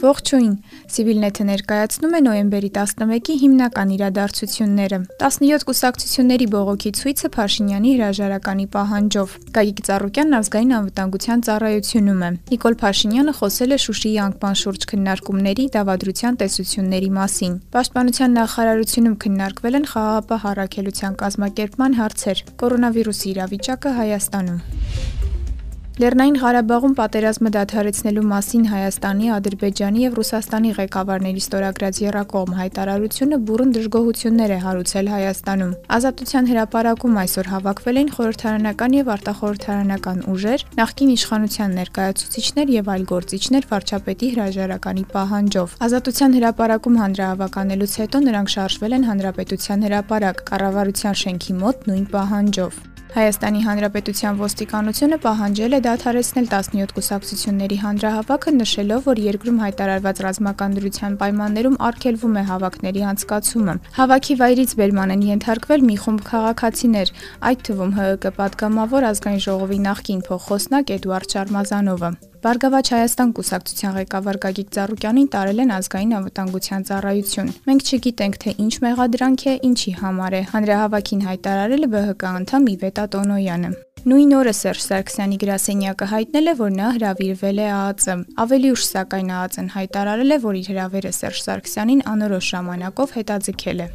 Ողջույն։ Civilnet-ը ներկայացնում է նոյեմբերի 11-ի հիմնական իրադարձությունները։ 17 կուսակցությունների բողոքի ցույցը Փաշինյանի հրաժարականի պահանջով։ Գագիկ Ծառուկյանն ազգային անվտանգության ծառայությունում է։ Նիկոլ Փաշինյանը խոսել է Շուշիի անկման շուրջ քննարկումների դավադրության տեսությունների մասին։ Պաշտպանության նախարարությունում քննարկվել են խաղաղապահ առաքելության կազմակերպման հարցեր։ Կորոնավիրուսի իրավիճակը Հայաստանում։ Լեռնային Ղարաբաղում պատերազմը դադարեցնելու մասին Հայաստանի, Ադրբեջանի եւ Ռուսաստանի ղեկավարների ստորագրած երակողմ հայտարարությունը բուրըն դժգոհություններ է հարուցել Հայաստանում։ Ազատության հրապարակում այսօր հավաքվել էին խորհրդարանական եւ արտախորհրդարանական ուժեր, նախկին իշխանության ներկայացուցիչներ եւ այլ գործիչներ վարչապետի հրաժարականի պահանջով։ Ազատության հրապարակում հանրահավականելուց հետո նրանք շարժվել են Հանրապետության հրապարակ, կառավարության շենքի մոտ նույն պահանջով։ Հայաստանի Հանրապետության ոստիկանությունը պահանջել է դադարեցնել 17 կուսակցությունների հանրահավաքը, նշելով, որ երկրում հայտարարված ռազմական դրության պայմաններում արգելվում է հավաքների անցկացումը։ Հավաքի վայրից բերման են ենթարկվել մի խումբ քաղաքացիներ, այդ թվում ՀՀԿ պատգամավոր ազգային ժողովի նախկին փոխոսնակ Էդուարդ Շարմազանովը։ Բարգավաճ Հայաստան կուսակցության ղեկավար Գագիկ Ծառուկյանին տարել են ազգային անվտանգության ծառայություն։ Մենք չգիտենք, թե ինչ մեղադրանք է, ինչի համար է։ Հանրահավաքին հայտարարել է ԲՀԿ անդամ Իվետ Տոնոյանը։ Նույն օրը Սերժ Սարգսյանի գրասենյակը հայտնել է, որ նա հրավիրվել է ԱԱԾ։ Ավելի ուշ սակայն ԱԱԾ-ն հայտարարել է, որ իր հրավերը Սերժ Սարգսյանին անորոշ ժամանակով հետաձգել է։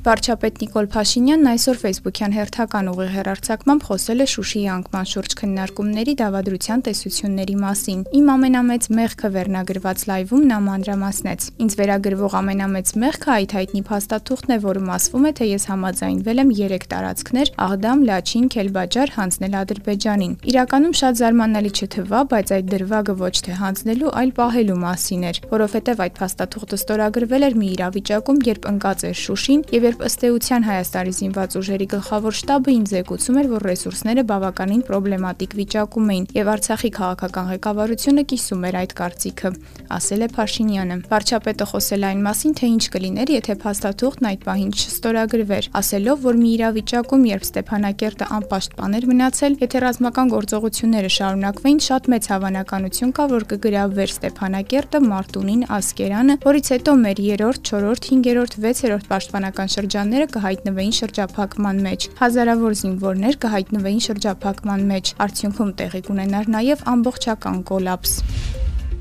Վարչապետ Նիկոլ Փաշինյանն այսօր Facebook-յան հերթական ուղիղ հեռարձակմամբ խոսել է Շուշիի անկման շուրջ քննարկումների դավադրության տեսությունների մասին։ Իմ ամենամեծ մեղքը վերնագրված լայվում նա մանրամասնեց։ Ինձ վերագրվող ամենամեծ մեղքը այդ հայտնի փաստաթուղթն է, որում ասվում է, թե ես համաձայնվել եմ 3 տարածքներ՝ Աղդամ, Լաչին, Քելբաջար հանձնել Ադրբեջանին։ Իրականում շատ զարմանալի չթվա, բայց այդ դրվագը ոչ թե հանձնելու, այլ պահելու մասին էր, որովհետև այդ փաստաթուղթը ստորագրվել էր մի իրավիճակում, երբ ընկած էր Շուշին եւ երբ ըստ էության Հայաստանի զինված ուժերի գլխավոր շտաբը ինձ զեկուցում էր, որ ռեսուրսները բավականին պրոբլեմատիկ վիճակում էին եւ Արցախի քաղաքական ղեկավարությունը կիսում էր այդ կարծիքը, ասել է Փաշինյանը։ Վարչապետը խոսել այն մասին, թե ինչ կլիներ, եթե փաստաթուղթն այդ պահին չստորագրվեր, ասելով, որ մի իրավիճակում, երբ Ստեփանակերտը անպաշտպան էր մնացել, եթե ռազմական գործողությունները շարունակվեին, շատ մեծ հավանականություն կա, որ կգրավվեր Ստեփանակերտը, Մարտունին, Ասկերանը, որից հետո մեր 3-րդ, 4-րդ, 5-րդ, 6-րդ պաշտպանական շրջանները կհայտնվեին շրջափակման մեջ։ Հազարավոր զինվորներ կհայտնվեին շրջափակման մեջ։ Արդյունքում տեղի կունենար նաև ամբողջական կոլապս։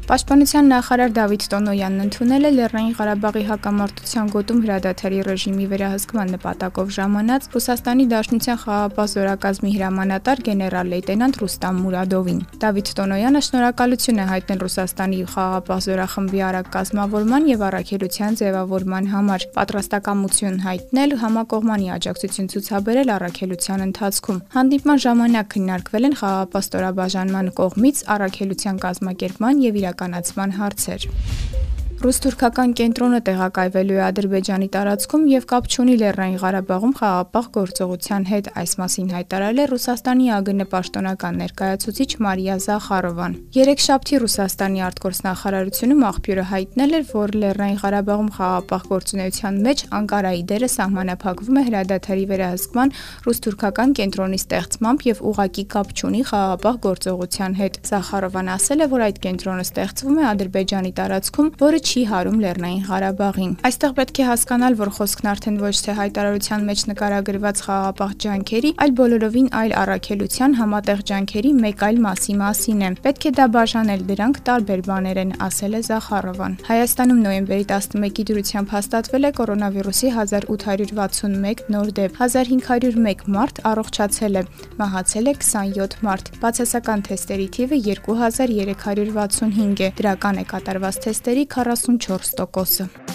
Պաշտպանության նախարար Դավիթ Տոնոյանն ընդունել է Լեռնային Ղարաբաղի հակամարտության գոտում հրադադարի ռեժիմի վերահսկման նպատակով ժամանած Ռուսաստանի Դաշնության խաղապահ զորակազմի հրամանատար գեներալ լեյտենանտ Ռուստամ Մուրադովին։ Դավիթ Տոնոյանը շնորհակալություն է հայտնել Ռուսաստանի խաղապահ զորախմբի արագ կազմավորման եւ առաքելության ձևավորման համար, պատրաստակամություն հայտնել համակողմանի աջակցություն ցուցաբերել առաքելության ընթացքում։ Հանդիպման ժամանակ քննարկվել են խաղապահ ստորաբաժանման կողմից առաքելության կազմակերպման եւ իրական իրականացման հարցեր։ Ռուս-թուրքական կենտրոնը տեղակայվելու է Ադրբեջանի տարածքում եւ կապ չունի Լեռնային Ղարաբաղում խաղապահ գործողության հետ, այս մասին հայտարարել է Ռուսաստանի ԱԳՆ պաշտոնական ներկայացուցիչ Մարիա Զախարովան։ Երեքշաբթի Ռուսաստանի արտգործնախարարությունում աղբյուրը հայտնել էր, որ Լեռնային Ղարաբաղում խաղապահ գործունեության մեջ Անկարայի դերը սահմանափակվում է հրադադարի վերահսկման ռուս-թուրքական կենտրոնի ստեղծմամբ եւ ուղակի կապ չունի խաղապահ գործողության հետ։ Զախարովան ասել է, որ այդ կենտրոնը ստեղծվում է Ադրբեջանի տարածքում, որը չի հարում Լեռնային Ղարաբաղին։ Այստեղ պետք է հասկանալ, որ խոսքն արդեն ոչ թե հայտարարության մեջ նկարագրված խաղապահ ջանքերի, այլ բոլորովին այլ առաքելության համատեղ ջանքերի մեկ այլ մասի մասին է։ Պետք է դա բաժանել, դրանք տարբեր բաներ են, ասել է Զախարովան։ Հայաստանում նոյեմբերի 11-ի դրությամբ հաստատվել է կորոնավիրուսի 1861 նոր դեպք։ 1501 մարդ առողջացել է, մահացել է 27 մարդ։ Բացասական թեստերի թիվը 2365 է։ Դրական է կատարված թեստերի 40 44%-ը։